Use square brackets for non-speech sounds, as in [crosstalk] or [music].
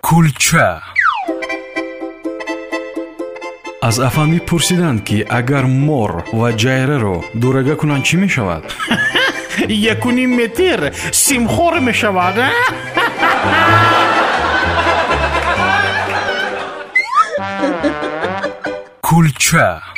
кулча. Аз афандӣ пурсиданд ки агар мор ва ҷайраро дурага кунанд чӣ мешавад? [laughs] Якуним метр симхор мешавад кулча.